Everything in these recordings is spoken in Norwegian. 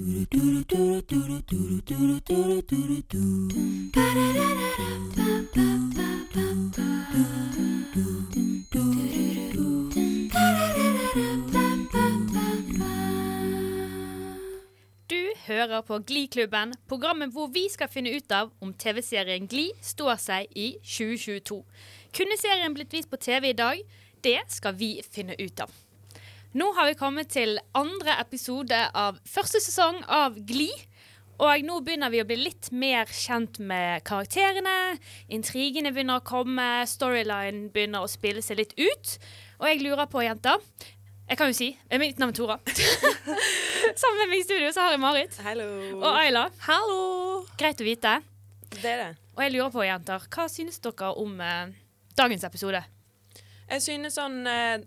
Du hører på Gliklubben, programmet hvor vi skal finne ut av om TV-serien Gli står seg i 2022. Kunne serien blitt vist på TV i dag? Det skal vi finne ut av. Nå har vi kommet til andre episode av første sesong av Gli. Og nå begynner vi å bli litt mer kjent med karakterene. Intrigene begynner å komme, storyline begynner å spille seg litt ut. Og jeg lurer på, jenter Jeg kan jo si Mitt navn er Tora. Sammen med meg i studio så har jeg Marit. Hello. Og Ayla. Hallo. Greit å vite. Det er det. Og jeg lurer på, jenter, hva synes dere om eh, dagens episode? Jeg synes sånn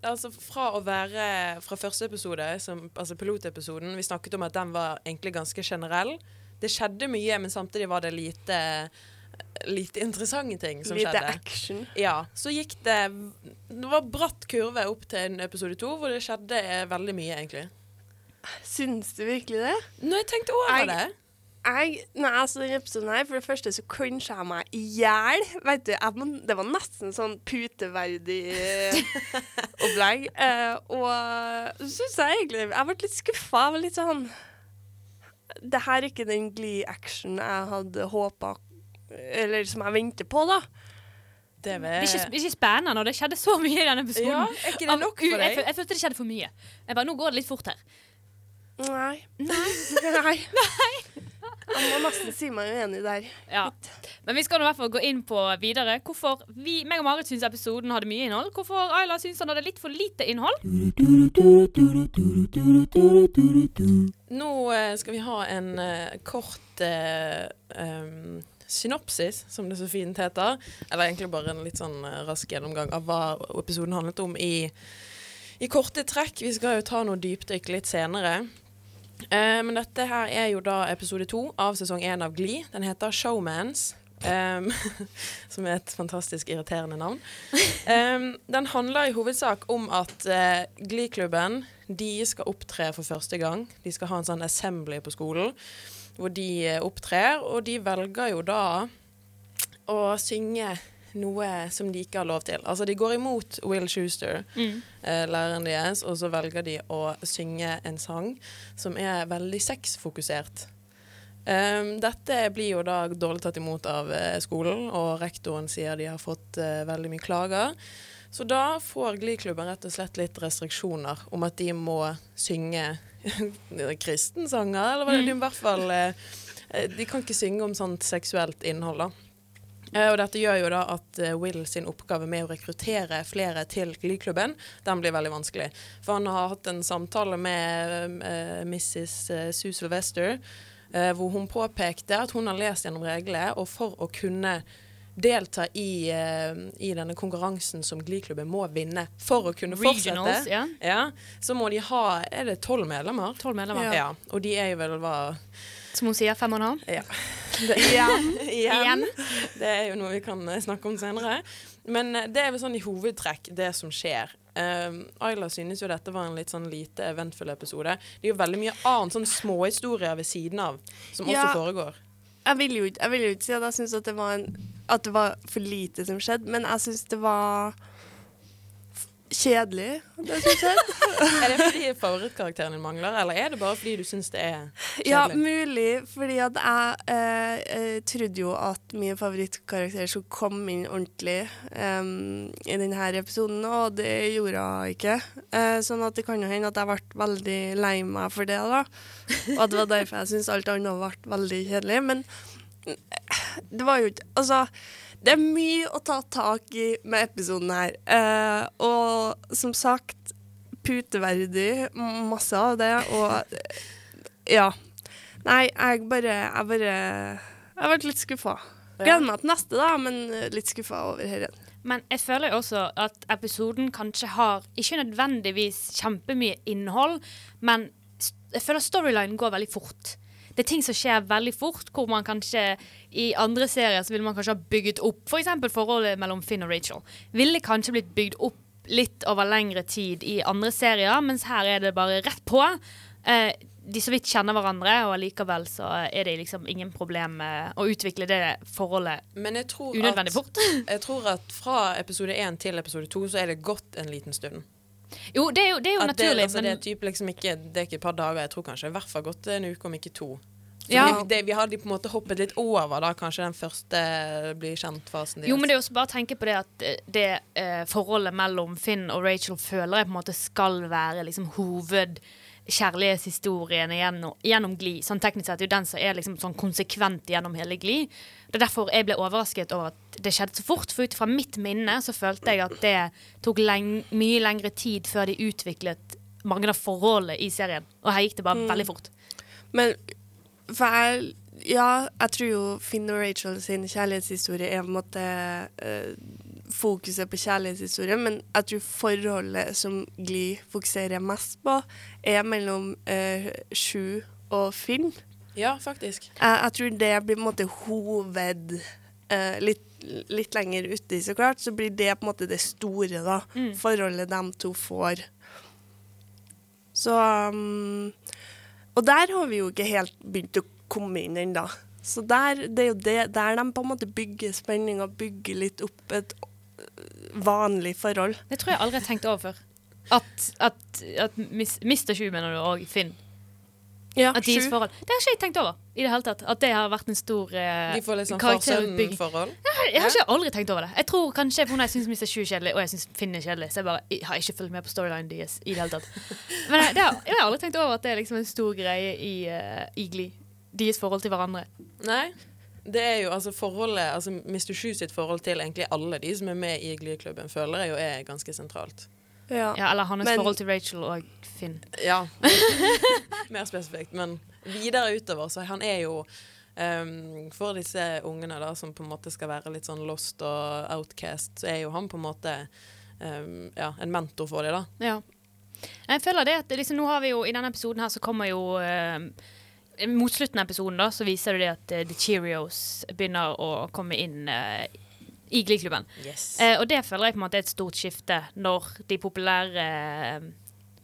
Altså, fra å være fra første episode, som, altså pilotepisoden Vi snakket om at den var egentlig ganske generell. Det skjedde mye, men samtidig var det lite Lite interessante ting som Lite skjedde. action. Ja. Så gikk det Det var bratt kurve opp til en episode to, hvor det skjedde eh, veldig mye, egentlig. Syns du virkelig det? Når jeg tenkte over Jeg- det Jeg, når jeg så denne episoden her, For det første så crincha jeg meg i hjel. Vet du, Det var nesten sånn puteverdig eh, opplegg. Uh, og så syns jeg egentlig Jeg ble litt skuffa. Jeg var litt sånn Det her er ikke den Glee-action jeg hadde håpa Eller som jeg venter på, da. Det Det er ikke, ikke spennende, når det skjedde så mye i denne episoden. Ja, er ikke det nok for deg? Jeg, jeg følte det skjedde for mye. Jeg bare, Nå går det litt fort her. Nei. Nei. Nei. Jeg må nesten si meg uenig der. Ja. Men vi skal nå i hvert fall gå inn på videre. Hvorfor vi, meg og Marit syns episoden hadde mye innhold. Hvorfor Ayla syns han hadde litt for lite innhold. Nå eh, skal vi ha en uh, kort uh, um, synopsis, som det så fint heter. Eller egentlig bare en litt sånn rask gjennomgang av hva episoden handlet om i, i korte trekk. Vi skal jo ta noe dypdykk litt senere. Eh, men dette her er jo da episode to av sesong én av Glee. Den heter Showmans. Um, som er et fantastisk irriterende navn. Um, den handler i hovedsak om at uh, Glee-klubben de skal opptre for første gang. De skal ha en sånn assembly på skolen hvor de uh, opptrer, og de velger jo da å synge noe som de ikke har lov til. Altså de går imot Will Schuster, eh, læreren deres, og så velger de å synge en sang som er veldig sexfokusert. Um, dette blir jo da dårlig tatt imot av eh, skolen, og rektoren sier de har fått eh, veldig mye klager. Så da får Glee-klubben rett og slett litt restriksjoner om at de må synge kristensanger, eller hva det de i hvert fall eh, eh, De kan ikke synge om sånt seksuelt innhold, da. Eh, og dette gjør jo da at eh, Will sin oppgave med å rekruttere flere til Glee-klubben, den blir veldig vanskelig. For han har hatt en samtale med uh, Mrs. eh, Sue Sylvester, uh, hvor hun påpekte at hun har lest gjennom reglene, og for å kunne delta i, eh, i denne konkurransen som Glee-klubben må vinne for å kunne fortsette, Regionals, ja. ja, så må de ha Er det tolv medlemmer? Tolv medlemmer. Ja. Og de er jo vel hva Som hun sier, fem og en halv. Ja. Igjen. Igjen. Det er jo noe vi kan eh, snakke om senere. Men eh, det er vel sånn i hovedtrekk det som skjer. Um, Ayla synes jo dette var en litt sånn lite eventfull episode. Det er jo veldig mye annet sånn småhistorier ved siden av som Ja. også foregår. Jeg vil jo ikke, si at jeg syns at, at det var for lite som skjedde, men jeg syns det var kjedelig, det som jeg. Er det fordi favorittkarakteren din mangler, eller er det bare fordi du syns det er kjedelig? Ja, mulig, fordi at jeg eh, eh, trodde jo at min favorittkarakter skulle komme inn ordentlig um, i denne episoden, og det gjorde hun ikke. Uh, sånn at det kan jo hende at jeg ble veldig lei meg for det, da. Og at det var derfor jeg syntes alt annet ble veldig kjedelig. Men det var jo ikke Altså, det er mye å ta tak i med episoden her. Eh, og som sagt, puteverdig, masse av det, og ja. Nei, jeg bare Jeg bare Jeg ble litt skuffa. Gleder meg til neste, da, men litt skuffa over dette. Men jeg føler jo også at episoden kanskje har ikke nødvendigvis kjempemye innhold, men jeg føler storylinen går veldig fort. Det er ting som skjer veldig fort, hvor man kanskje i andre serier så ville man kanskje ha bygget opp f.eks. For forholdet mellom Finn og Rachel. Ville kanskje blitt bygd opp litt over lengre tid i andre serier, mens her er det bare rett på. Eh, de så vidt kjenner hverandre, og allikevel så er det liksom ingen problem å utvikle det forholdet Men jeg tror, unødvendig fort. jeg tror at fra episode én til episode to så er det gått en liten stund. Jo, det er jo, det er jo naturlig. det, altså, det, er typ liksom ikke, det er ikke et par dager. Jeg tror kanskje i hvert fall gått en uke, om ikke to. Ja. det, vi hadde på en måte hoppet litt over da, kanskje den første blir kjent-fasen. Jo, men det er også bare å tenke på det at eh, det eh, forholdet mellom Finn og Rachel føler jeg på en måte skal være liksom hovedkjærlighetshistorien gjennom, gjennom Gli. Sånn teknisk sett er jo den som er liksom sånn konsekvent gjennom hele Gli. Det er derfor jeg ble overrasket over at det skjedde så fort. For ut fra mitt minne så følte jeg at det tok leng mye lengre tid før de utviklet mange av forholdene i serien. Og her gikk det bare veldig fort. Men for jeg Ja, jeg tror jo Finn og Rachel sin kjærlighetshistorie er på en måte eh, fokuset på kjærlighetshistorie, men jeg tror forholdet som Glee fokuserer mest på, er mellom uh, Sju og Finn. Ja, faktisk. Jeg, jeg tror det blir på en måte hoved eh, litt, litt lenger uti, så klart, så blir det på en måte det store, da. Forholdet de to får. Så um, Og der har vi jo ikke helt begynt å komme inn ennå. Så der, det er jo det, der de på en måte bygger spenning og bygger litt opp et øh, vanlig forhold. Det tror jeg aldri har tenkt over. At, at, at Mr. Sju, mener du, og Finn Ja, At deres forhold Det har ikke jeg tenkt over i det hele tatt. At det har vært en stor eh, De får litt sånn karakterutbygging. far-sønn-forhold. Jeg har ikke aldri tenkt over det. Jeg tror kanskje hun jeg syns Mr. Sju er kjedelig, og jeg syns Finn er kjedelig, så jeg bare jeg har ikke fulgt med på storylinen deres i det hele tatt. Men jeg, det har, jeg har aldri tenkt over at det er liksom en stor greie i, uh, i Glee. Deres forhold til hverandre. Nei. Det er jo altså forholdet Altså Mr. Sju sitt forhold til egentlig alle de som er med i Glee-klubben, føler jeg jo er ganske sentralt. Ja. Ja, eller hans Men- forhold til Rachel og Finn. Ja. Mer spesifikt. Men videre utover, så han er jo um, For disse ungene da, som på en måte skal være litt sånn lost og outcast, så er jo han på en måte um, ja, en mentor for dem, da. Ja. Jeg føler det at liksom, nå har vi jo I denne episoden her så kommer jo eh, Mot slutten av episoden da Så viser det at uh, The Cheerios begynner å komme inn uh, i Glee-klubben. Yes. Uh, og det føler jeg på en måte er et stort skifte når de populære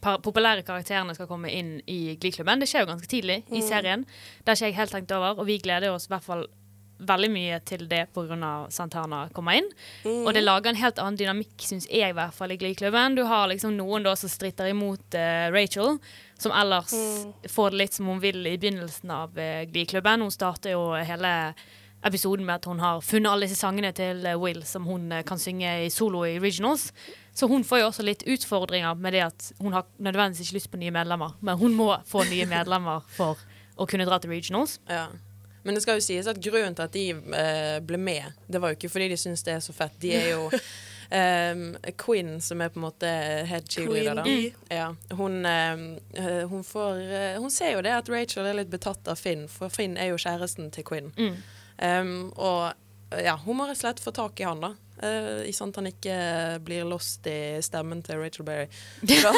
populære karakterene skal komme inn i Glee-klubben. Det skjer jo ganske tidlig i serien. Det har ikke jeg helt tenkt over, og vi gleder oss i hvert fall veldig mye til det pga. Santana kommer inn. Og det lager en helt annen dynamikk, syns jeg, i hvert fall i Glee-klubben. Du har liksom noen da som stritter imot uh, Rachel, som ellers får det litt som hun vil i begynnelsen av uh, Glee-klubben. Hun starter jo hele episoden med at hun har funnet alle disse sangene til eh, Will som hun kan synge i solo i regionals. Så hun får jo også litt utfordringer med det at hun har nødvendigvis ikke lyst på nye medlemmer, men hun må få nye medlemmer for å kunne dra til regionals. Ja. Men det skal jo sies at grunnen til at de eh, ble med, det var jo ikke fordi de syns det er så fett. De er jo um, Quinn, som er på en måte head cheerleader, da. Ja, hun, eh, hun får uh, Hun ser jo det at Rachel er litt betatt av Finn, for Finn er jo kjæresten til Quinn. Mm. Um, og ja, hun må rett og slett få tak i han, da. Uh, I sånn at han ikke blir lost i stemmen til Rachel Berry. Da,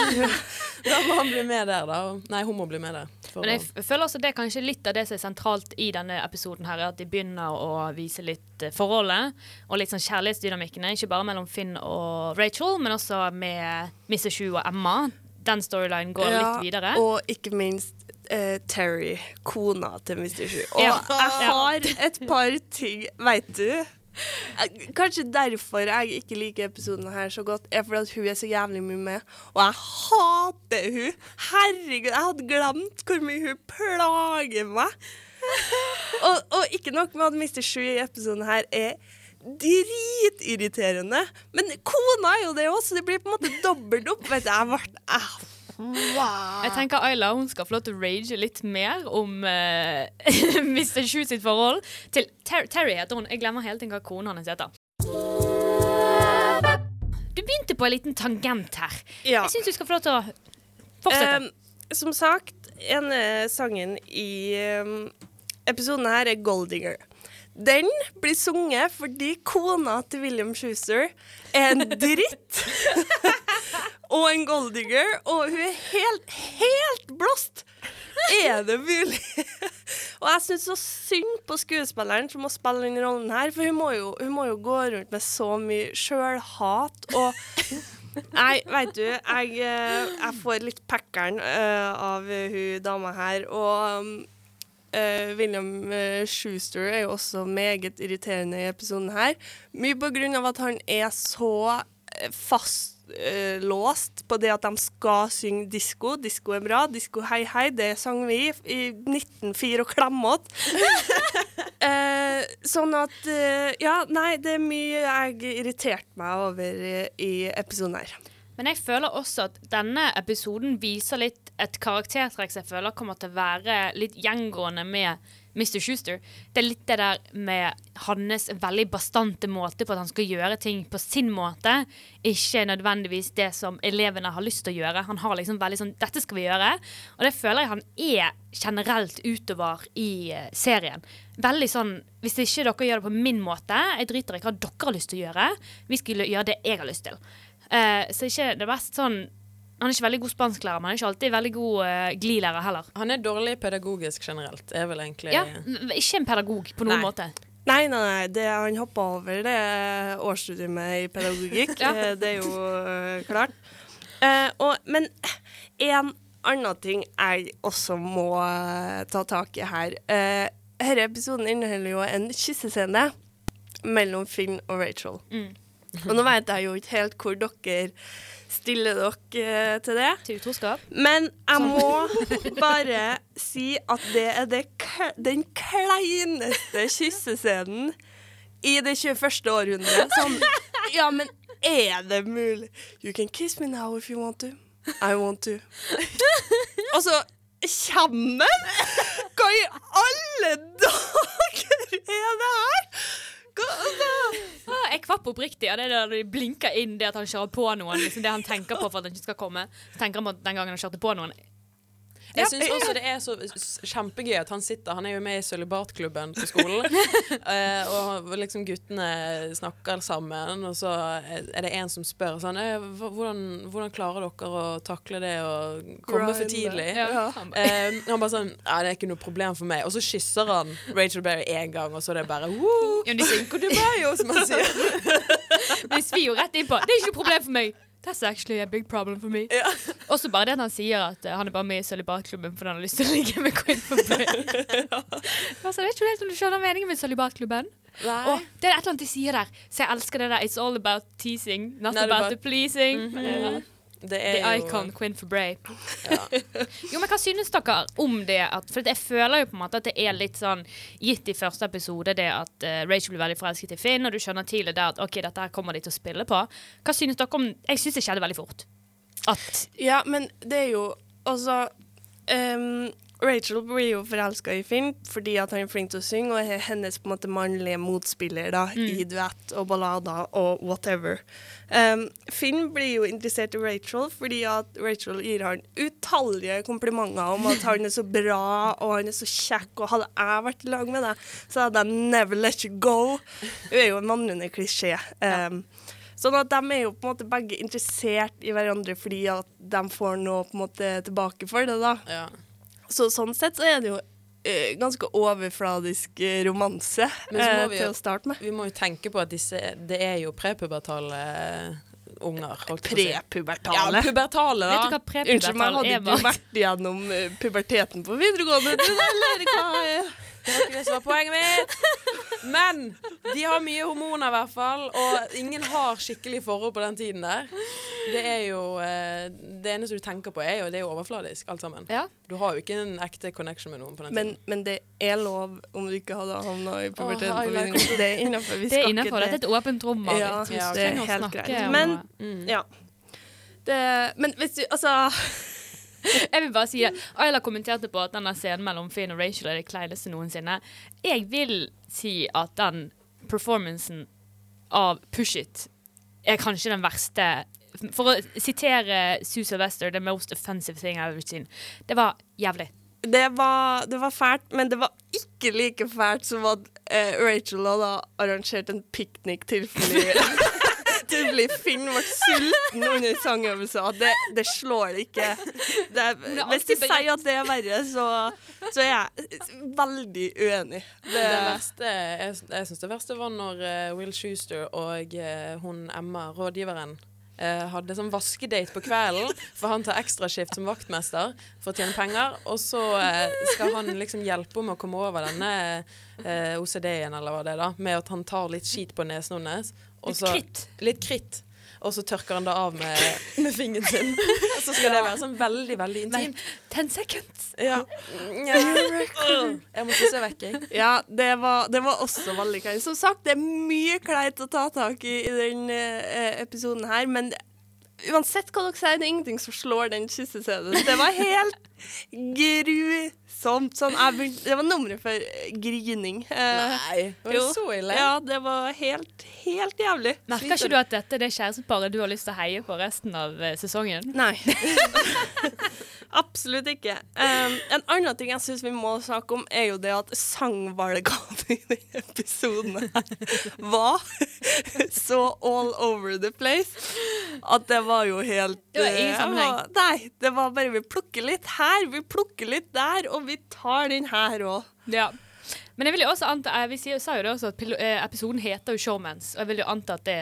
da må han bli med der, da. Nei, hun må bli med der. Men jeg føler også det er kanskje litt av det som er sentralt i denne episoden her, er at de begynner å vise litt eh, forholdet og litt sånn kjærlighetsdynamikkene. Ikke bare mellom Finn og Rachel, men også med Mr. Sju og Emma. Den storylinen går Ja, litt videre. Og ikke minst eh, Terry, kona til Mr. Shoe Og Ja. jeg har et par ting Veit du? Kanskje derfor jeg ikke liker episoden her så godt, er fordi at hun er så jævlig mye med. Og jeg hater hun. Herregud, jeg hadde glemt hvor mye hun plager meg. og, og ikke nok med at Mr. Shoe i episoden her er dritirriterende, men kona er jo det òg, så det blir på en måte dobbelt opp. Vet du, jeg ble wow. Jeg tenker Ayla hun skal få lov til å rage litt mer om uh, Mr. Sju sitt forhold til Ter Terry heter hun. Jeg glemmer hele tiden hva kona hans heter. Du begynte på en liten tangent her. Ja. Jeg syns du skal få lov til å fortsette. Um, som sagt, ene sangen i um, episoden her er 'Goldinger'. Den blir sunget fordi kona til William Schuster er en dritt. og en golddigger, og hun er helt, helt blåst. Er det mulig? Og jeg syns så synd på skuespilleren som må spille den rollen her, for hun må jo, hun må jo gå rundt med så mye sjølhat og Nei, veit du, jeg, eh, jeg får litt packeren uh, av hun dama her, og um, uh, William uh, Schuster er jo også meget irriterende i episoden her. Mye på grunn av at han er så fastlåst uh, på det at de skal synge disko. Disko er bra. Disko hei hei, det sang vi i 1904 og klemmete. uh, sånn at Ja, nei, det er mye jeg irriterte meg over i, i episoden her. Men jeg føler også at denne episoden viser litt et karaktertrekk jeg føler kommer til å være litt gjengående med Mr. Schuster. Det er litt det der med hans veldig bastante måte på at han skal gjøre ting på sin måte. Ikke nødvendigvis det som elevene har lyst til å gjøre. Han har liksom veldig sånn 'Dette skal vi gjøre'. Og det føler jeg han er generelt utover i uh, serien. Veldig sånn 'Hvis ikke dere gjør det på min måte, jeg driter i hva dere har lyst til å gjøre'. Vi skal gjøre det jeg har lyst til. Uh, så ikke det mest sånn han er ikke veldig god spansklærer, men han er ikke alltid veldig god uh, glilærer heller. Han er dårlig pedagogisk generelt, er vel egentlig Ja, Ikke en pedagog på noen Nei. måte. Nei, nei, nei, det han hoppa over, det er årsstudiet i pedagogikk. Ja. Eh, Det er jo uh, klart. Uh, og, men en annen ting jeg også må ta tak i her. Uh, denne episoden inneholder jo en kyssescene mellom Finn og Rachel. Mm. Og nå vet jeg jo ikke helt hvor dere stiller dere eh, til det. Til utroskap. Men jeg må bare si at det er det, den kleineste kyssescenen i det 21. århundret. som ja, men er det mulig? You can kiss me now if you want to. I want to. Og så kommer den! Hva i alle dager er det her? Hva, altså? Jeg kvapp oppriktig av det der de blinker inn det at han kjører på noen. Liksom det han tenker på for at han ikke skal komme. Så tenker han på at den gangen han kjørte på noen. Jeg syns også det er så kjempegøy at han sitter Han er jo med i sølibatklubben på skolen. eh, og liksom guttene snakker sammen, og så er det en som spør sånn eh, hvordan, hvordan klarer dere å takle det å komme for tidlig? Ja. Han bare, Eh, han bare sånn Ja, det er ikke noe problem for meg. Og så kysser han Rachel Berry én gang, og så er det bare Woo, Ja, de synker Cinco de Mayo, som han sier. Vi svir jo rett innpå. Det er ikke noe problem for meg. That's actually a big problem for me. Ja. Også bare det at han sier at uh, han er bare med i sølibatklubben fordi han har lyst til å ligge med Queen for Blay. altså, jeg vet ikke helt om du skjønner meningen med sølibatklubben. Oh, det er et eller annet de sier der. Så jeg elsker det der. It's all about teasing, not er about bare- the pleasing. Mhm. Ja. Det The er jo icon Quinn for Bray. Ja. Jo, men Hva synes dere om det? At, for jeg føler jo på en måte at det er litt sånn gitt i første episode, det at uh, Rachel blir veldig forelsket i Finn, og du skjønner tidlig der at OK, dette her kommer de til å spille på. Hva synes dere om Jeg synes det skjedde veldig fort. At Ja, men det er jo Altså ehm, Rachel blir jo forelska i Finn fordi at han er flink til å synge, og er hennes på en måte mannlige motspiller da, i duett og ballader og whatever. Um, Finn blir jo interessert i Rachel fordi at Rachel gir han utallige komplimenter om at han er så bra og han er så kjekk, og hadde jeg vært i lag med deg, så hadde jeg never let you go. Hun er jo en manglende klisjé. Ehm, Sånn at de er jo på en måte begge interessert i hverandre fordi at de får noe på en måte tilbake for det, da. Ja. Så sånn sett så er det jo eh, ganske overfladisk eh, romanse Men så må eh, vi til jo- å starte med. Vi må jo tenke på at disse Det er jo prepubertale unger. på å si. Ja, pubertale, pubertale, Vet du hva prepubertale er? Unnskyld men hadde du vært gjennom eh, puberteten på videregående? Du, eller hva er Det var ikke det som var poenget mitt. Men de har mye hormoner, i hvert fall. Og ingen har skikkelig forhold på den tiden der. Det er jo eh, Det eneste du tenker på, er jo det er jo overfladisk, alt sammen. Ja. Du har jo ikke en ekte connection med noen på den men, tiden. men det er lov om du ikke hadde havna i puberteten. Oh, like. Det er innafor. Vi Det er skal innafor. Dette er et åpent rom. Ja, ja, det er helt greit. Men- Mm. Ja. Det, men hvis du Altså Jeg vil bare si at Ayla kommenterte på at denne scenen mellom Finn og Rachel er det kleineste noensinne. Jeg vil si at den performancen av Push It er kanskje den verste. For å sitere Sue Sylvester, 'the most offensive thing I've ever seen'. Det var jævlig. det var, det var fælt, men det var ikke like fælt som at eh, Rachel hadde arrangert en piknik tilfeldig tydelig Finn ble sulten under sangøvelser. Det, det slår ikke. Det, hvis de sier at det er verre, så, så er jeg veldig uenig. Det, Det verste, jeg, jeg syns det verste var når eh, Will Schuster og eh, hun Emma, rådgiveren, eh, hadde sånn vaskedate på kvelden, for han tar ekstraskift som vaktmester for å tjene penger. Og så skal han liksom hjelpe henne med å komme over denne eh, OCD-en, eller hva det er, da, med at han tar litt skit på nesen hennes. Og Litt kritt. Litt kritt. Og så tørker han det av med, med fingeren sin. Og så skal det være sånn veldig, veldig intimt. Ten seconds. Ja. ja. Jeg måtte se vekk, jeg. ja, det var, det var også veldig kleint. Som sagt, det er mye kleint å ta tak i i den eh, episoden her, men uansett hva dere sier, det er ingenting som slår den kyssescenen. Det var helt grusomt. Sånn, jeg det var nummeret for eh, grining. Eh, Nei, var det jo. så ille? Ja, det var helt, helt jævlig. Merker ikke du at dette er det kjæresteparet du har lyst til å heie på resten av eh, sesongen? Nei. Absolutt ikke. Um, en annen ting jeg syns vi må snakke om, er jo det at sangvalgene i denne episoden her var så all over the place at det var jo helt Det var ingen sammenheng. var- Nei, det var bare vi plukker litt her, vi plukker litt der, og vi tar den her òg. Ja. Men jeg vil jo også anta, eh, vi sa jo det også at eh, episoden heter jo Showmans, og jeg vil jo anta at det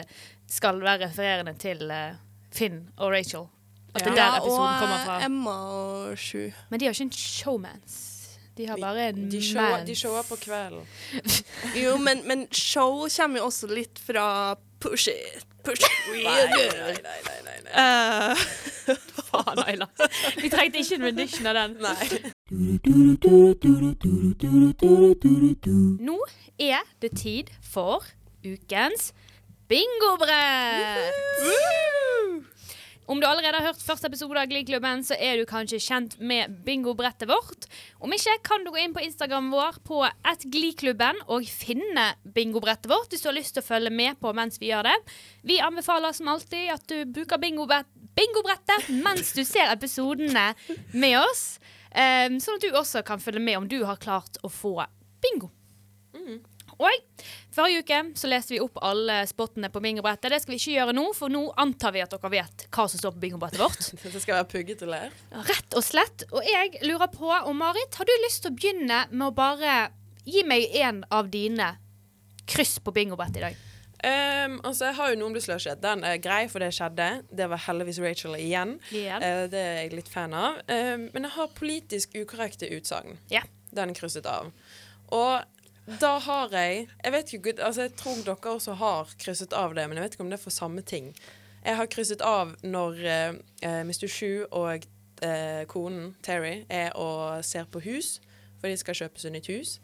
skal være refererende til eh, Finn og Rachel. At det er der episoden kommer fra. Ja, og Emma og Sju. Men de har ikke en showmans. De har bare en De show, mans. de shower på kvelden. Jo, men, men show kommer jo også litt fra push it, push it real good. nei, nei, nei, nei. Uh, Faen, Ayla. Vi trengte ikke en rendition av den. nei. Nå er det tid for ukens bingobrett. Om du allerede har hørt første episode av Gliklubben, så er du kanskje kjent med bingobrettet vårt. Om ikke kan du gå inn på Instagram vår på atgliklubben og finne bingobrettet vårt hvis du har lyst til å følge med på mens vi gjør det. Vi anbefaler som alltid at du bruker bingobrettet bingobrettet mens du ser episodene med oss, eh, sånn at du også kan følge med om du har klart å få bingo. Og forrige uke så leste vi opp alle spottene på bingobrettet. Det skal vi ikke gjøre nå, for nå antar vi at dere vet hva som står på bingobrettet vårt. det skal være pugget og lær. Rett og slett. Og jeg lurer på, og Marit, har du lyst til å begynne med å bare gi meg en av dine kryss på bingobrettet i dag? Um, altså, jeg har jo noen blir slushet. Den er grei, for det skjedde. Det var heldigvis Rachel igjen. Yeah. Uh, det er jeg litt fan av. Um, men jeg har politisk ukorrekte utsagn. Yeah. Den er krysset av. Og da har jeg Jeg vet ikke, altså jeg tror dere også har krysset av det, men jeg vet ikke om det er for samme ting. Jeg har krysset av når eh, eh, Mr. Shu og uh, konen Terry er og ser på hus, for de skal kjøpe seg nytt hus.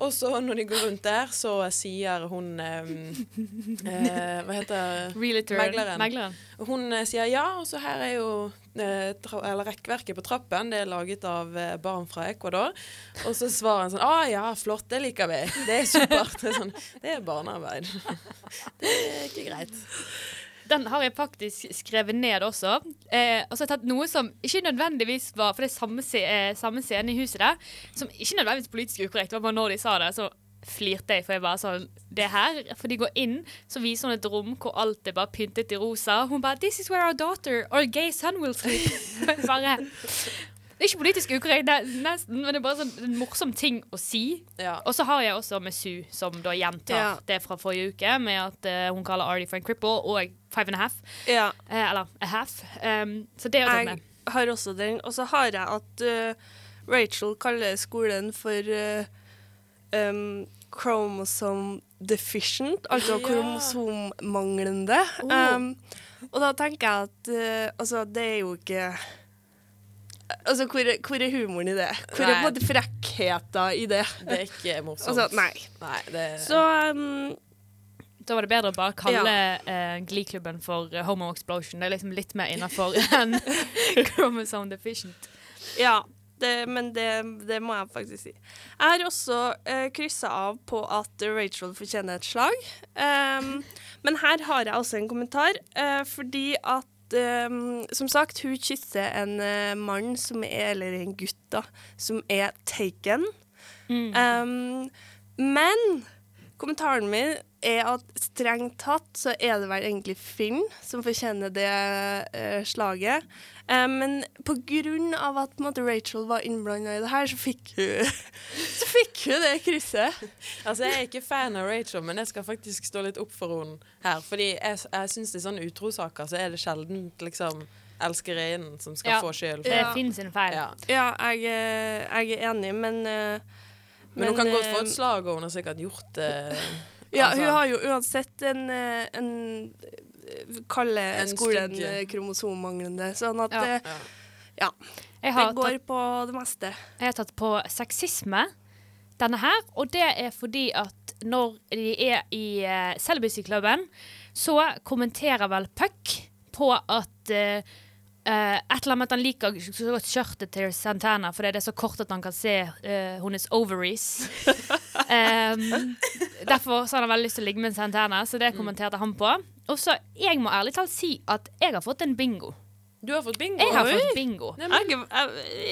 Og så når de går rundt der, så sier hun eh, eh, Hva heter Realtor. Megleren. Megleren. Hun eh, sier ja, og så her er jo eh, eller rekkverket på trappen. Det er laget av eh, barn fra Ecuador. Og så svarer han sånn Å ja, flott, det liker vi. Det er supert. Det er, sånn, det er barnearbeid. Det er ikke greit. Den har jeg faktisk skrevet ned også. Eh, og så har jeg tatt noe som ikke nødvendigvis var For det er samme, se, eh, samme scene i huset der, som ikke nødvendigvis politisk ukorrekt. Var bare når de sa det, så flirte jeg, for jeg bare sånn Det her For de går inn, så viser hun et rom hvor alt er bare pyntet i rosa. Hun bare This is where our daughter, our gay son will sleep. Bare Det er ikke politisk ukorrekt, det er nesten, men det er bare sånn en morsom ting å si. Ja. Og så har jeg også med Sue, som da gjentar Ja. det fra forrige uke, med at uh, hun kaller Artie for en cripple og five and a half. ja. Uh, eller a half. Um, så det har jeg med. har også den. Og så har jeg at uh, Rachel kaller skolen for um, chromosome deficient, altså Ja. kromosommanglende. Oh. Um, og da tenker jeg at altså, det er jo ikke Altså, hvor hvor er humoren i det? Hvor er på en måte frekkheten i det? Det er ikke morsomt. Altså, nei. Nei, det Så um, Da var det bedre å bare kalle eh, Glee-klubben for eh, Homo Explosion. Det er liksom litt mer innafor enn Chromosome Deficient. Ja, det, men det, det må jeg faktisk si. Jeg har også uh, kryssa av på at Rachel fortjener et slag. Um, men her har jeg også en kommentar, uh, fordi at um, Som sagt, hun kysser en uh, mann som er, eller en gutt, da, som er taken. Mm. Um, men Kommentaren min er at strengt tatt så er det vel egentlig Finn som fortjener det uh, slaget. Eh, men på grunn av at måte, Rachel var innblanda i det her, så fikk hun Så hun det krysset. Altså, Jeg er ikke fan av Rachel, men jeg skal faktisk stå litt opp for henne her. Fordi jeg, jeg syns i sånne utrosaker så er det sjelden liksom elskerinnen som skal Ja. få skyld. Det finnes en feil. Ja. Ja, jeg, er- jeg er enig, men uh, Men, hun kan godt få eh, et slag, og hun har sikkert gjort det. Ja, altså. hun har jo uansett en, eh, en Kalle skolen kromosommanglende. Sånn at Ja. Ja. Jeg det går tatt, på det meste. jeg har tatt på sexisme, denne her. Og det er fordi at når de er i uh, Celibacy-klubben, så kommenterer vel Puck på at uh, Uh, et eller annet med at han liker så godt skjørtet til Santana fordi det er så kort at han kan se uh, hennes ovaries. um, derfor så har han veldig lyst til å ligge med Santana, så det kommenterte han på. Og så, jeg må ærlig talt si at jeg har fått en bingo. Du har fått bingo. Jeg har Oi. fått bingo. Nei, Jeg, jeg,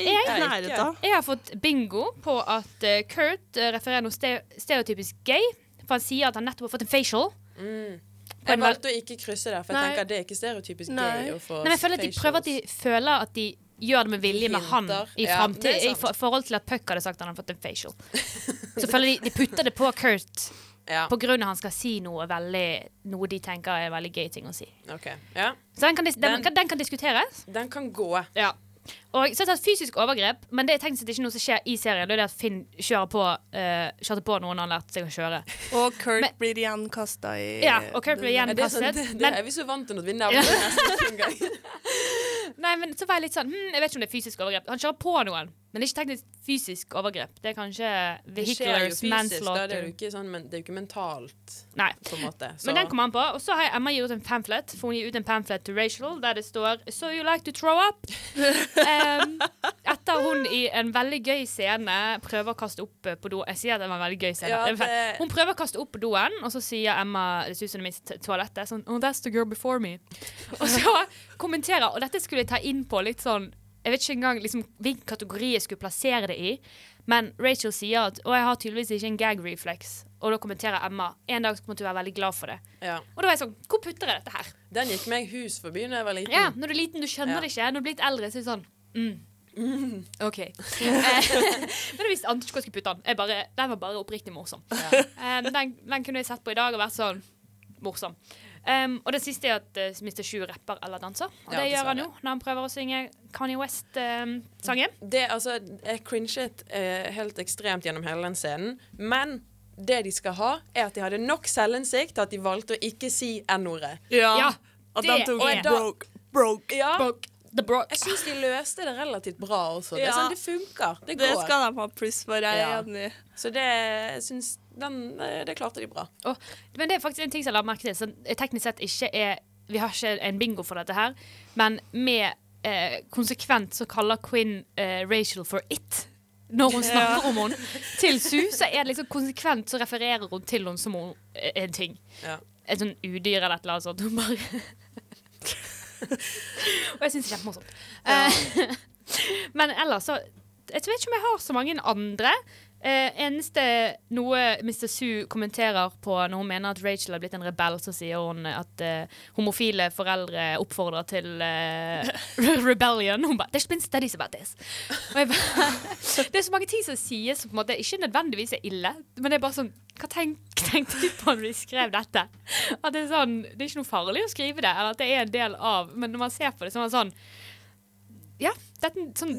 Jeg- jeg, jeg. Jeg har fått bingo på at uh, Kurt eh, refererer noe ste stereotypisk gay. For han sier at han nettopp har fått en facial. mm. Jeg valgte å ikke krysse det, for jeg Nei. tenker at det er ikke stereotypisk Nei. gay å få Nei, men jeg føler at de facials. prøver at de føler at de gjør det med vilje med han i Ja, I for forhold til at Puck hadde sagt at han hadde fått en facial. Så føler de de putter det på Kurt Ja, på grunn av han skal si noe veldig Noe de tenker er veldig gøy ting å si. Okay. Ja, Så den kan, den, Den- kan, den kan diskuteres. den kan gå. Ja. Og så har jeg tatt fysisk overgrep, men det er tenkt at det ikke noe som skjer i serien. Det er det at Finn kjører på, uh, kjørte på noen han har lært seg å kjøre. Og Kurt Men- blir gjenkasta i Ja, og Kurt blir gjenkastet. Ja, det, sånn, det, det er vi så vant til at vi nevner det nesten ikke engang. nei, men så var jeg litt sånn hm, Jeg vet ikke om det er fysisk overgrep. Han kjører på noen, men det er ikke teknisk fysisk overgrep. Det er kanskje jo fysisk. Det er jo ikke, sånn, men det er jo ikke mentalt, Nei. på en måte. Så, Men den kom han på. Og så har Emma gitt ut en pamphlet. For hun gir ut en pamphlet til Rachel der det står So you like to throw up? um, etter hun i en veldig gøy scene prøver å kaste opp eh, på do. Jeg sier at det var en veldig gøy scene. Ja, det- Hun prøver å kaste opp på doen, og så sier Emma det ser ut som det er toalettet. Sånn Oh, that's the girl before me. Og så kommenterer Og dette skulle jeg ta inn på litt sånn Jeg vet ikke engang liksom, hvilken kategori jeg skulle plassere det i. Men Rachel sier at Å, jeg har tydeligvis ikke en gag reflex. Og da kommenterer Emma en dag kommer du til å være veldig glad for det. ja. Og da var jeg sånn Hvor putter jeg dette her? Den gikk meg hus forbi da jeg var liten. Ja, Når du er liten, du skjønner Ja. det ikke. Når du blir litt eldre, så er det sånn mm. OK. Eh, Men jeg visste ikke hvor jeg skulle putte den. Bare, den var bare oppriktig morsom. Ja. Eh, den, den kunne jeg sett på i dag og vært sånn morsom. Um, og det siste er at uh, Mr. Sju rapper eller danser. Og Ja, det gjør han jo når han prøver å synge Kanye West-sangen. Det, altså, jeg cringet uh, helt ekstremt gjennom hele den scenen, men det de skal ha, er at de hadde nok selvinnsikt til at de valgte å ikke si N-ordet. Ja. Ja, At de tok er- broke. Broke. Ja, Broke the broke. jeg syns de løste det relativt bra også. Det, er sånn, det funker. Det Det skal de ha pluss for, jeg er enig. Så det syns den, eh, Det klarte de bra. Oh, men det er faktisk en ting som jeg la merke til, som teknisk sett ikke er Vi har ikke en bingo for dette her, men med eh, konsekvent så kaller Quinn eh, Rachel for it. Når hun snakker om henne til Sue, så er det liksom konsekvent så refererer hun til henne som hun er en ting. Ja. Et sånn udyr eller et eller annet sånt. Hun bare Og jeg syns det er kjempemorsomt. Ja. men ellers så Jeg vet ikke om jeg har så mange andre. Eh, eneste noe Mr. Sue kommenterer på når hun mener at Rachel har blitt en rebell, så sier hun at eh, homofile foreldre oppfordrer til eh, rebellion. Hun bare 'There's been studies about this'. Bare, det er så mange ting som sies som på en måte ikke nødvendigvis er ille, men det er bare sånn Hva tenk, tenkte du på når du skrev dette? At det er sånn Det er ikke noe farlig å skrive det, eller at det er en del av Men når man ser på det, så er man sånn Ja, er sånn,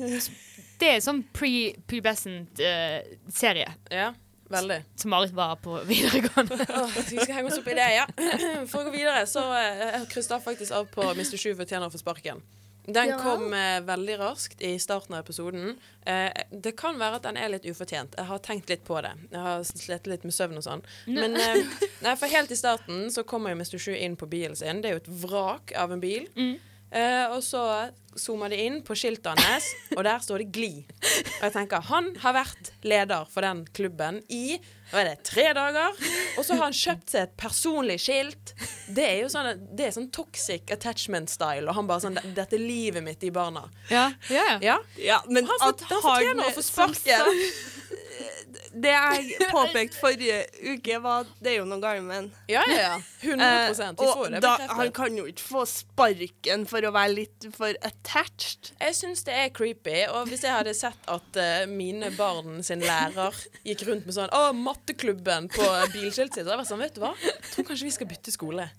det er en sånn pre-pubescent eh, serie ja. Veldig. som Marit var på videregående. Åh, vi skal henge oss opp i det, ja. For å gå videre, så uh, kryssa jeg faktisk av på Mr. Sju fortjener å få sparken. Den Ja. kom uh, veldig raskt i starten av episoden. Uh, det kan være at den er litt ufortjent. Jeg har tenkt litt på det. Jeg har slitt litt med søvn og sånn. Men eh, nei, for helt i starten så kommer jo Mr. Sju inn på bilen sin. Det er jo et vrak av en bil. Mm. Eh, og så zoomer de inn på skiltet hans, og der står det Gli. Og jeg tenker, han har vært leder for den klubben i hva er det, tre dager. Og så har han kjøpt seg et personlig skilt. Det er jo sånn, det er sånn toxic attachment-style. Og han bare sånn Dette er livet mitt, i barna. Ja, ja. Ja, Ja, men Han, får, han fortjener å få sparken. Det jeg påpekte forrige uke, var det er jo noen galt menn. Ja, ja, ja. 100 Eh, og får det da, han kan jo ikke få sparken for å være litt for attached. Jeg syns det er creepy, og hvis jeg hadde sett at uh, mine barn sin lærer gikk rundt med sånn 'Å, matteklubben' på bilskiltet sitt, så hadde jeg vært sånn Vet du hva? Jeg tror kanskje vi skal bytte skole.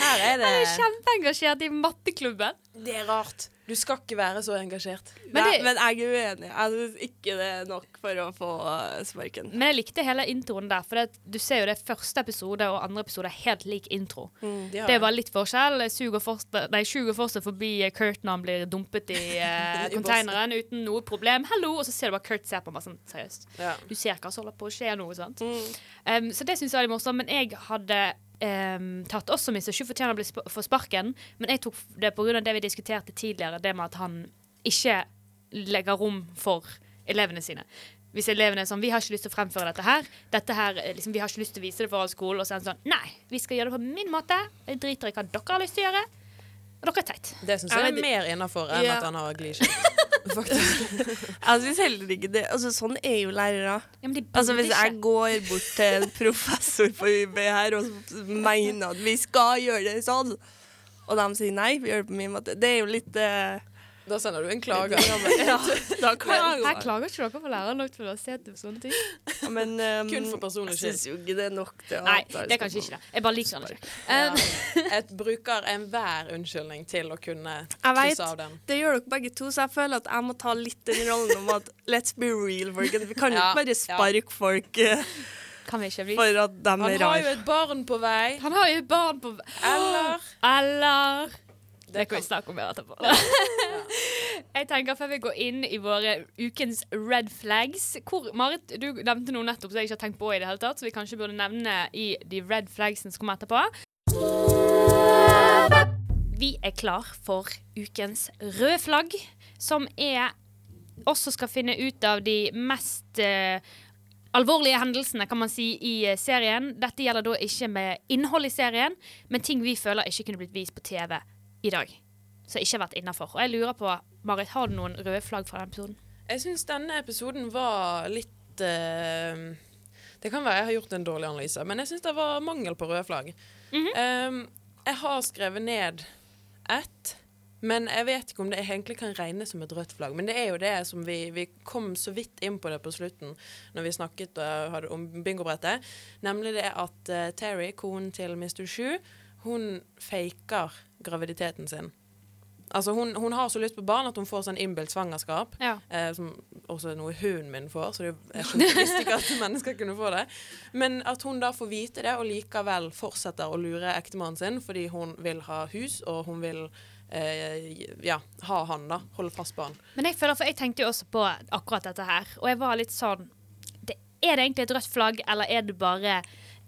Her er det Jeg er kjempeengasjert i matteklubben. Det er rart. Du skal ikke være så engasjert. Men Nei, det- men jeg er uenig. Jeg syns ikke det er nok for å få uh, sparken. Men jeg likte hele introen der, for det, du ser jo det første episode og andre episode er helt lik intro. Ja. Det var litt forskjell. Og fortsatt- nei, forbi Kurt når han blir dumpet i eh, containeren uten noe problem. Hallo! Og så ser du bare Kurt ser på meg sånn seriøst. ja. Du ser hva som holder på å skje nå. sant? Mm. Um, så det syns jeg var litt morsomt. Men jeg hadde um, tatt også minst Sju fortjener å få sparken, men jeg tok det pga. det vi diskuterte tidligere, det med at han ikke legger rom for elevene sine. Hvis elevene er sånn 'Vi har ikke lyst til å fremføre dette her.' Dette her, liksom, 'Vi har ikke lyst til å vise det for all skolen.' Og så er han sånn 'Nei, vi skal gjøre det på min måte. Jeg driter i hva dere har lyst til å gjøre.' Og dere er teit. Det syns jeg er mer innafor enn Ja. at han har glishit. Faktisk. Jeg syns heller ikke det. Altså, sånn er jo lærere. Ja, Altså, hvis jeg går bort til en professor på UB her og mener at vi skal gjøre det sånn, og de sier nei, vi gjør det på min måte, det er jo litt eh, Da sender du en klage. Ja, da klager Her klager ikke dere på læreren nok til å se til sånne ting? Men um, Kun for personlig jeg syns jo ikke det er nok til Nei, det er kanskje ikke det. Jeg bare liker den ikke. Um, Jeg bruker enhver unnskyldning til å kunne krysse av den. Det gjør dere begge to, så jeg føler at jeg må ta litt den rollen om at let's be real, folkens. Vi kan jo ikke bare sparke folk eh, kan vi ikke bli for at de Han er har jo et barn på vei. Han har jo et barn på vei. Eller Eller Det kan vi snakke om etterpå. Jeg tenker Før vi går inn i våre ukens red flags hvor, Marit, du nevnte noe nettopp som jeg ikke har tenkt på i det hele tatt, så vi kanskje burde nevne i de red flagsene som kommer etterpå. Vi er klar for ukens røde flagg, som er også skal finne ut av de mest uh, alvorlige hendelsene kan man si, i eh, serien. Dette gjelder da ikke med innhold i serien, men ting vi føler ikke kunne blitt vist på TV i dag. som ikke har vært innafor. Og jeg lurer på, Marit, har du noen røde flagg fra den episoden? Jeg syns denne episoden var litt uh, Det kan være jeg har gjort en dårlig analyse, men jeg syns det var mangel på røde flagg. Eh, jeg har skrevet ned ett, men jeg vet ikke om det egentlig kan regnes som et rødt flagg. Men det er jo det som vi, vi kom så vidt inn på det på slutten når vi snakket hadde om bingobrettet. Nemlig det at uh, Terry, konen til Mr. Shu, hun faker graviditeten sin. Altså hun, hun har så lyst på barn at hun får sånn innbilt svangerskap. Ja. Eh, som også er noe hunden min får, så det, jeg visste ikke at mennesker kunne få det. Men at hun da får vite det, og likevel fortsetter å lure ektemannen sin fordi hun vil ha hus, og hun vil eh, ja, ha han, da. Holde fast på han. Men jeg føler, for jeg tenkte jo også på akkurat dette her, og jeg var litt sånn det, Er det egentlig et rødt flagg, eller er det bare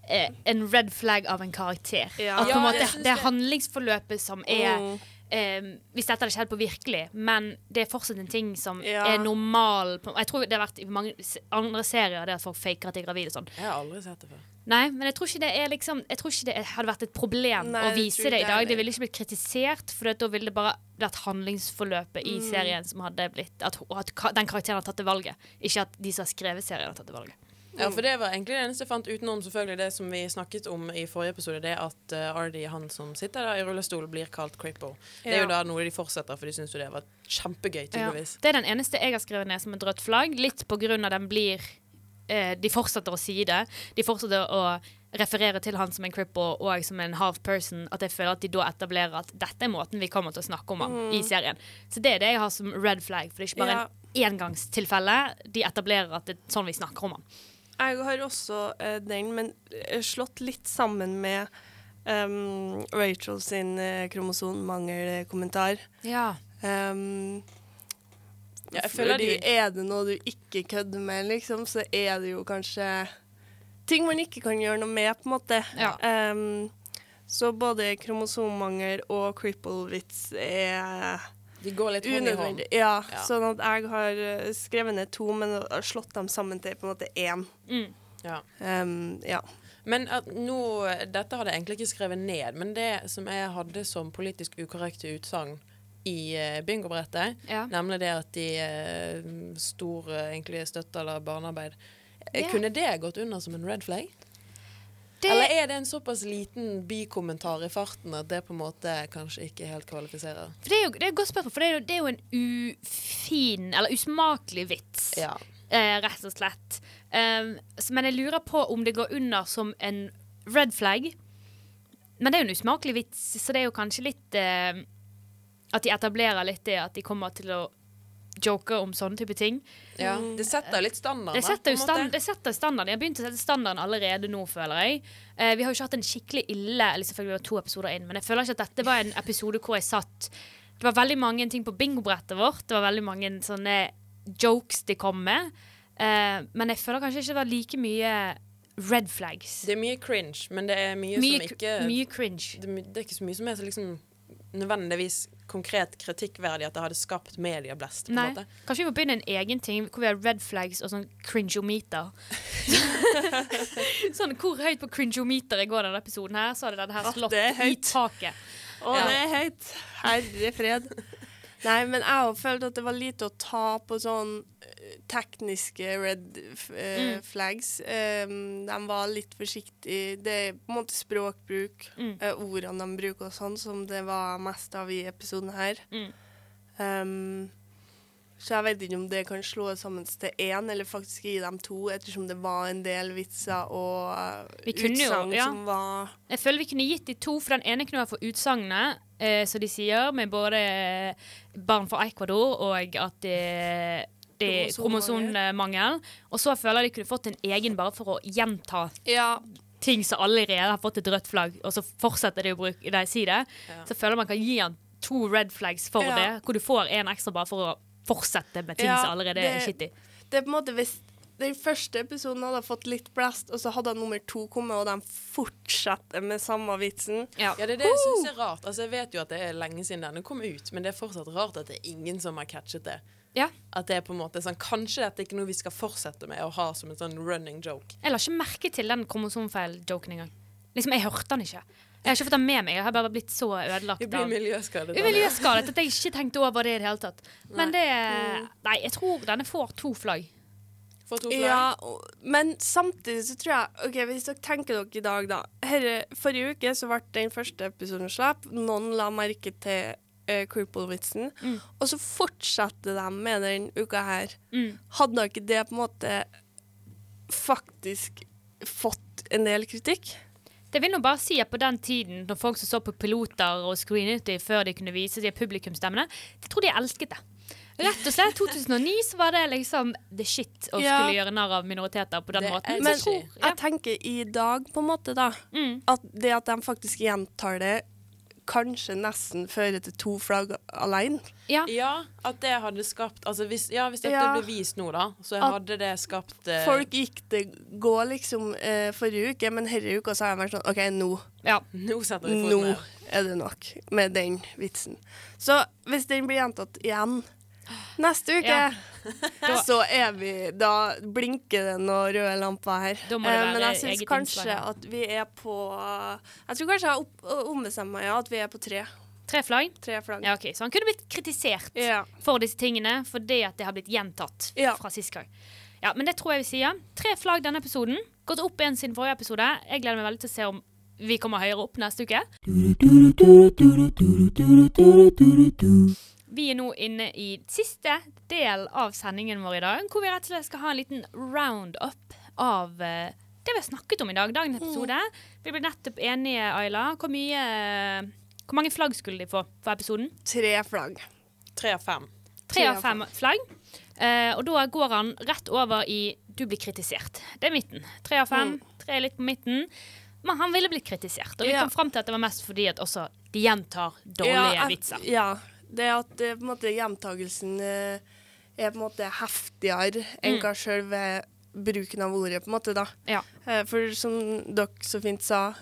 eh, en red flag av en karakter? Ja. At på en måte, det er handlingsforløpet som er Mm. eh, Hvis dette hadde skjedd på virkelig, men det er fortsatt en ting som er normal Jeg tror det har vært i mange andre serier det at folk faker at de er gravide og sånn. Jeg har aldri sett det før. Nei, men jeg tror ikke det liksom Jeg tror ikke det hadde vært et problem Nei, å vise det i dag. Det ville ikke blitt kritisert, for da ville det bare vært handlingsforløpet i Mm. serien som hadde blitt at, at den karakteren hadde tatt det valget, ikke at de som har skrevet serien, har tatt det valget. Ja, for det var egentlig det eneste jeg fant utenom selvfølgelig det som vi snakket om i forrige episode, det at uh, Ardy, han som sitter der i rullestol, blir kalt cripple. Det er jo da noe de fortsetter, for de syns jo det var kjempegøy, tydeligvis. Det er den eneste jeg har skrevet ned som et rødt flagg, litt på grunn av den blir uh, De fortsetter å si det. De fortsetter å referere til han som en cripple og som en half person. At jeg føler at de da etablerer at dette er måten vi kommer til å snakke om han i serien. Så det er det jeg har som red flag, for det er ikke bare en engangstilfelle. De etablerer at det er sånn vi snakker om han. Jeg har også uh, den, men eh, slått litt sammen med um, Rachel sin uh, kromosonmangelkommentar. Ja. Um, Ja, jeg føler fordi de- er det noe du ikke kødder med, liksom, så er det jo kanskje ting man ikke kan gjøre noe med, på en måte. Ja. Um, så både kromosommangel og cripple-vits er De går litt hånd i hånd. Ja, Ja. sånn at jeg har eh, skrevet ned to, men har slått dem sammen til på en måte én. Mm. Ja. Um, ja. Men at nå, dette hadde jeg egentlig ikke skrevet ned, men det som jeg hadde som politisk ukorrekte utsagn i uh, bingobrettet, ja. nemlig det at de uh, stor eh, egentlig støtter eller barnearbeid Ja. Kunne det gått under som en red flag? Det, Eller er det en såpass liten bikommentar i farten at det på en måte kanskje ikke helt kvalifiserer? for det, er jo, det er et godt spørsmål, for det er jo, det er jo en ufin, eller usmakelig vits. Ja. eh, rett og slett. Um, men jeg lurer på om det går under som en red flag. Men det er jo en usmakelig vits, så det er jo kanskje litt eh, At de etablerer litt det at de kommer til å joke om sånne type ting. ja. Det setter litt standard, Det setter jo stand, det setter standarden. Jeg har begynt å sette standarden allerede nå, føler jeg. Eh, vi har jo ikke hatt en skikkelig ille Eller selvfølgelig var har to episoder inn, men jeg føler ikke at dette var en episode hvor jeg satt Det var veldig mange ting på bingobrettet vårt. Det var veldig mange sånne jokes de kom med. Eh, men jeg føler kanskje ikke det var like mye red flags. Det er mye cringe, men det er mye, mye, som ikke mye cringe. det, det er ikke så mye som er så liksom nødvendigvis konkret kritikkverdig at det hadde skapt medieblest. Nei. måte. Kanskje vi må begynne en egen ting hvor vi har red flags og sånn cringeometer. sånn hvor høyt på cringeometeret går denne episoden her, så hadde denne her slått det i taket. Å, Ja. det er høyt. Herre fred. Nei, men jeg har følt at det var lite å ta på sånn tekniske red eh, Mm. flags. Um, de var litt forsiktige. Det er på en måte språkbruk, Mm. uh, ordene de bruker og sånn, som det var mest av i episoden her. Mm. Um, så jeg vet ikke om det kan slås sammen til én, eller faktisk gi dem to, ettersom det var en del vitser og uh, utsagn ja. som var Jeg føler vi kunne gitt de to, for den ene kunne være for utsagnet, eh, som de sier, med både eh, barn fra Ecuador og at det, er kromosonmangel. Og så føler jeg de kunne fått en egen bare for å gjenta Ja, ting som allerede har fått et rødt flagg, og så fortsetter de å bruke de si det. Ja. Så føler man kan gi han to red flags for Ja. det, hvor du får en ekstra bare for å fortsette med ting Ja, som allerede det- er shitty. det er på en måte hvis den første episoden hadde fått litt blest, og så hadde nummer to kommet, og de fortsetter med samme vitsen. Ja. Ja, det er det jeg syns er rart. Altså, Jeg vet jo at det er lenge siden denne kom ut, men det er fortsatt rart at det er ingen som har catchet det. Ja. At det er på en måte sånn, Kanskje dette er ikke noe vi skal fortsette med å ha som en sånn running joke. Jeg la ikke merke til den kromosomfeil-joken engang. Liksom, Jeg hørte den ikke. Jeg har ikke fått den med meg. Jeg har bare blitt så ødelagt. Du blir miljøskadet. av det. miljøskadet at jeg ikke tenkte over det i det hele tatt. Men det. Nei, jeg tror denne får to flagg. Får to flagg. Ja, og, men samtidig så tror jeg OK, hvis dere tenker dere i dag, da. Herre, forrige uke så ble den første episoden slapp. Noen la merke til uh, Cripple-vitsen. Mm. Og så fortsatte de med den uka her. Mm. Hadde ikke det på en måte faktisk fått en del kritikk? Det vil nå bare si at på den tiden, når folk som så på piloter og screenet dem før de kunne vise de publikumsstemmene, jeg tror de elsket det. Rett og slett, 2009 så var det liksom the shit å Ja. skulle gjøre narr av minoriteter på den Det måten. Men jeg tror, ja. jeg tenker i dag, på en måte, da, mm. at det at de faktisk gjentar det, kanskje nesten føre til to flagg alene. ja. Ja, at det hadde skapt Altså hvis, ja, hvis dette Ja. ble vist nå, da, så At hadde det skapt eh, Folk gikk det gå liksom eh, forrige uke, men denne uka så har jeg vært sånn OK, nå, ja. Nå setter vi foten ned. er det nok med den vitsen. Så hvis den blir gjentatt igjen neste uke, Ja. så er vi Da blinker det noen røde lamper her. Da må det Eh, være men jeg syns kanskje innslag at vi er på Jeg tror kanskje jeg har ombestemt meg, ja, at vi er på tre. Tre flagg? Tre flagg. Ja, okay. Så han kunne blitt kritisert Ja. for disse tingene fordi at det har blitt gjentatt Ja. fra sist gang. Ja, men det tror jeg vi sier. Tre flagg denne episoden. Gått opp igjen siden forrige episode. Jeg gleder meg veldig til å se om vi kommer høyere opp neste uke. Vi er nå inne i siste del av sendingen vår i dag, hvor vi rett og slett skal ha en liten round-up av eh, det vi har snakket om i dag. Dagens episode. Vi ble nettopp enige, Ayla. Hvor mye Hvor mange flagg skulle de få for episoden? Tre flagg. Tre av fem. Tre av fem flagg. Eh, og da går han rett over i 'du blir kritisert'. Det er midten. Tre av fem. Tre er litt på midten. Men han ville blitt kritisert. Og vi Ja. kom fram til at det var mest fordi at også de gjentar dårlige ja, vitser. Ja. Det at eh, på en måte gjentagelsen eh, er på en måte heftigere enn Mm. hva selve bruken av ordet, på en måte, da. Ja. Eh, For som dere så fint sa,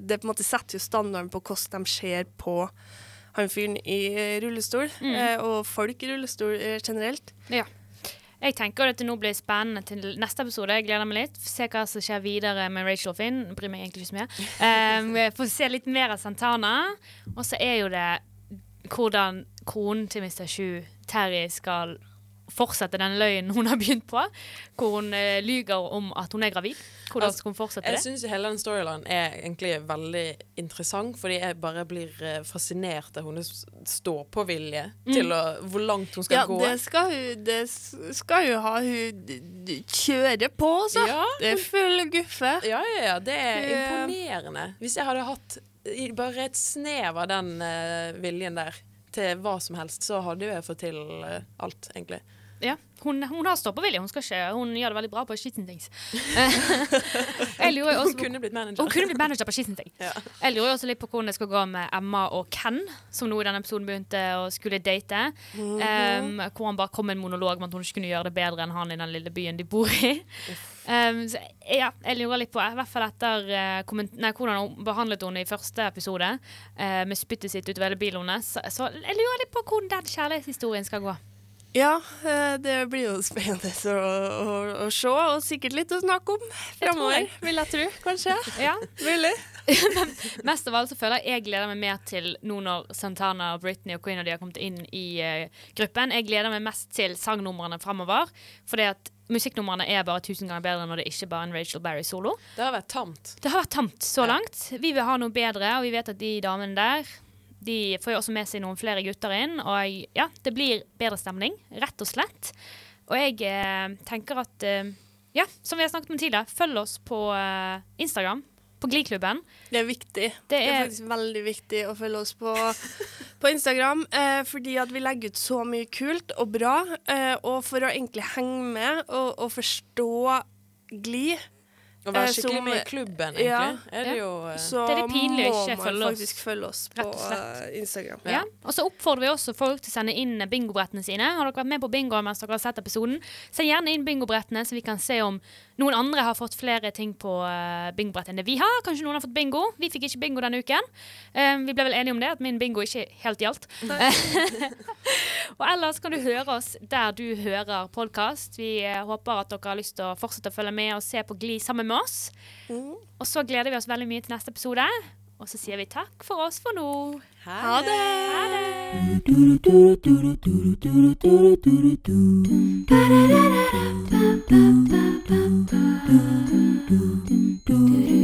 det på en måte setter jo standarden på hvordan de ser på han fyren i rullestol, Mm. og folk i rullestol generelt. Ja. Jeg tenker at det nå blir spennende til neste episode. Jeg gleder meg litt. Se hva som skjer videre med Rachel og Finn. Jeg Bryr meg egentlig ikke så mye. Um, Få se litt mer av Santana. Og så er jo det hvordan konen til Mr. Sju, Terry, skal fortsette den løgnen hun har begynt på, hvor hun uh, lyger om at hun er gravid. Hvordan Altså, skal hun fortsette Jeg det? syns hele den storylinen er egentlig veldig interessant, fordi jeg bare blir eh, fascinert av hennes stå-på-vilje til å Hvor langt hun skal Ja, gå. det skal hun Det skal hun ha hun kjører på, så. Ja, Det er full guffe. Ja, ja, ja. Det er imponerende. Hvis jeg hadde hatt bare et snev av den eh, viljen der til hva som helst, så hadde jo jeg fått til eh, alt, egentlig. Ja, hun, hun har stoppevilje. Hun, skal ikke, hun gjør det veldig bra på skitten things. jeg lurer jo Hun kunne blitt manager. Hun kunne blitt manager på skitten ting. Ja. Jeg lurer også litt på hvordan det skal gå med Emma og Ken, som nå i denne episoden begynte å skulle date. Um, hvor han bare kom med en monolog om at hun ikke kunne gjøre det bedre enn han i den lille byen de bor i. Um, så, ja, jeg lurer litt på, i hvert fall etter uh, nei, hvordan hun behandlet henne i første episode, uh, med spyttet sitt utover hele bilen hennes. Så, så jeg lurer litt på hvordan den kjærlighetshistorien skal gå. Ja, eh, det blir jo spennende å, å, å se, og sikkert litt å snakke om framover, vil jeg tro. Kanskje. Ja, Mulig. Mest av alt så føler jeg jeg gleder meg mer til nå når Santana og Britney og Queen og de har kommet inn i uh, gruppen. Jeg gleder meg mest til sangnumrene fremover. Fordi at musikknumrene er bare tusen ganger bedre når det ikke bare er en Rachel Berry-solo. Det har vært tamt. Det har vært tamt så Ja. langt. Vi vil ha noe bedre, og vi vet at de damene der de får jo også med seg noen flere gutter inn. Og ja, det blir bedre stemning, rett og slett. Og jeg eh, tenker at eh, Ja, som vi har snakket om tidligere, følg oss på eh, Instagram. På Gliklubben. Det er viktig. Det Det er er faktisk veldig viktig å følge oss på, på Instagram, eh, fordi at vi legger ut så mye kult og bra. Eh, og for å egentlig henge med og, og forstå Gli, Å være Eh, skikkelig som- med i klubben, ja, er det ja. jo uh, så Det er det pinlig å må ikke man faktisk følge oss på eh, Instagram. Ja. Og så oppfordrer vi også folk til å sende inn bingobrettene sine. Har dere vært med på bingo mens dere har sett episoden? Send gjerne inn bingobrettene, så vi kan se om noen andre har fått flere ting på uh, bingobrettet enn det vi har. Kanskje noen har fått bingo. Vi fikk ikke bingo denne uken. Um, vi ble vel enige om det, at min bingo ikke helt gjaldt. og ellers kan du høre oss der du hører podkast. Vi håper at dere har lyst til å fortsette å følge med og se på Gli sammen med med oss. Mm. Og så gleder vi oss veldig mye til neste episode. Og så sier vi takk for oss for nå. Ha det! Ha det. Ha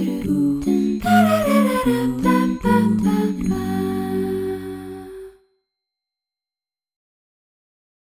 det.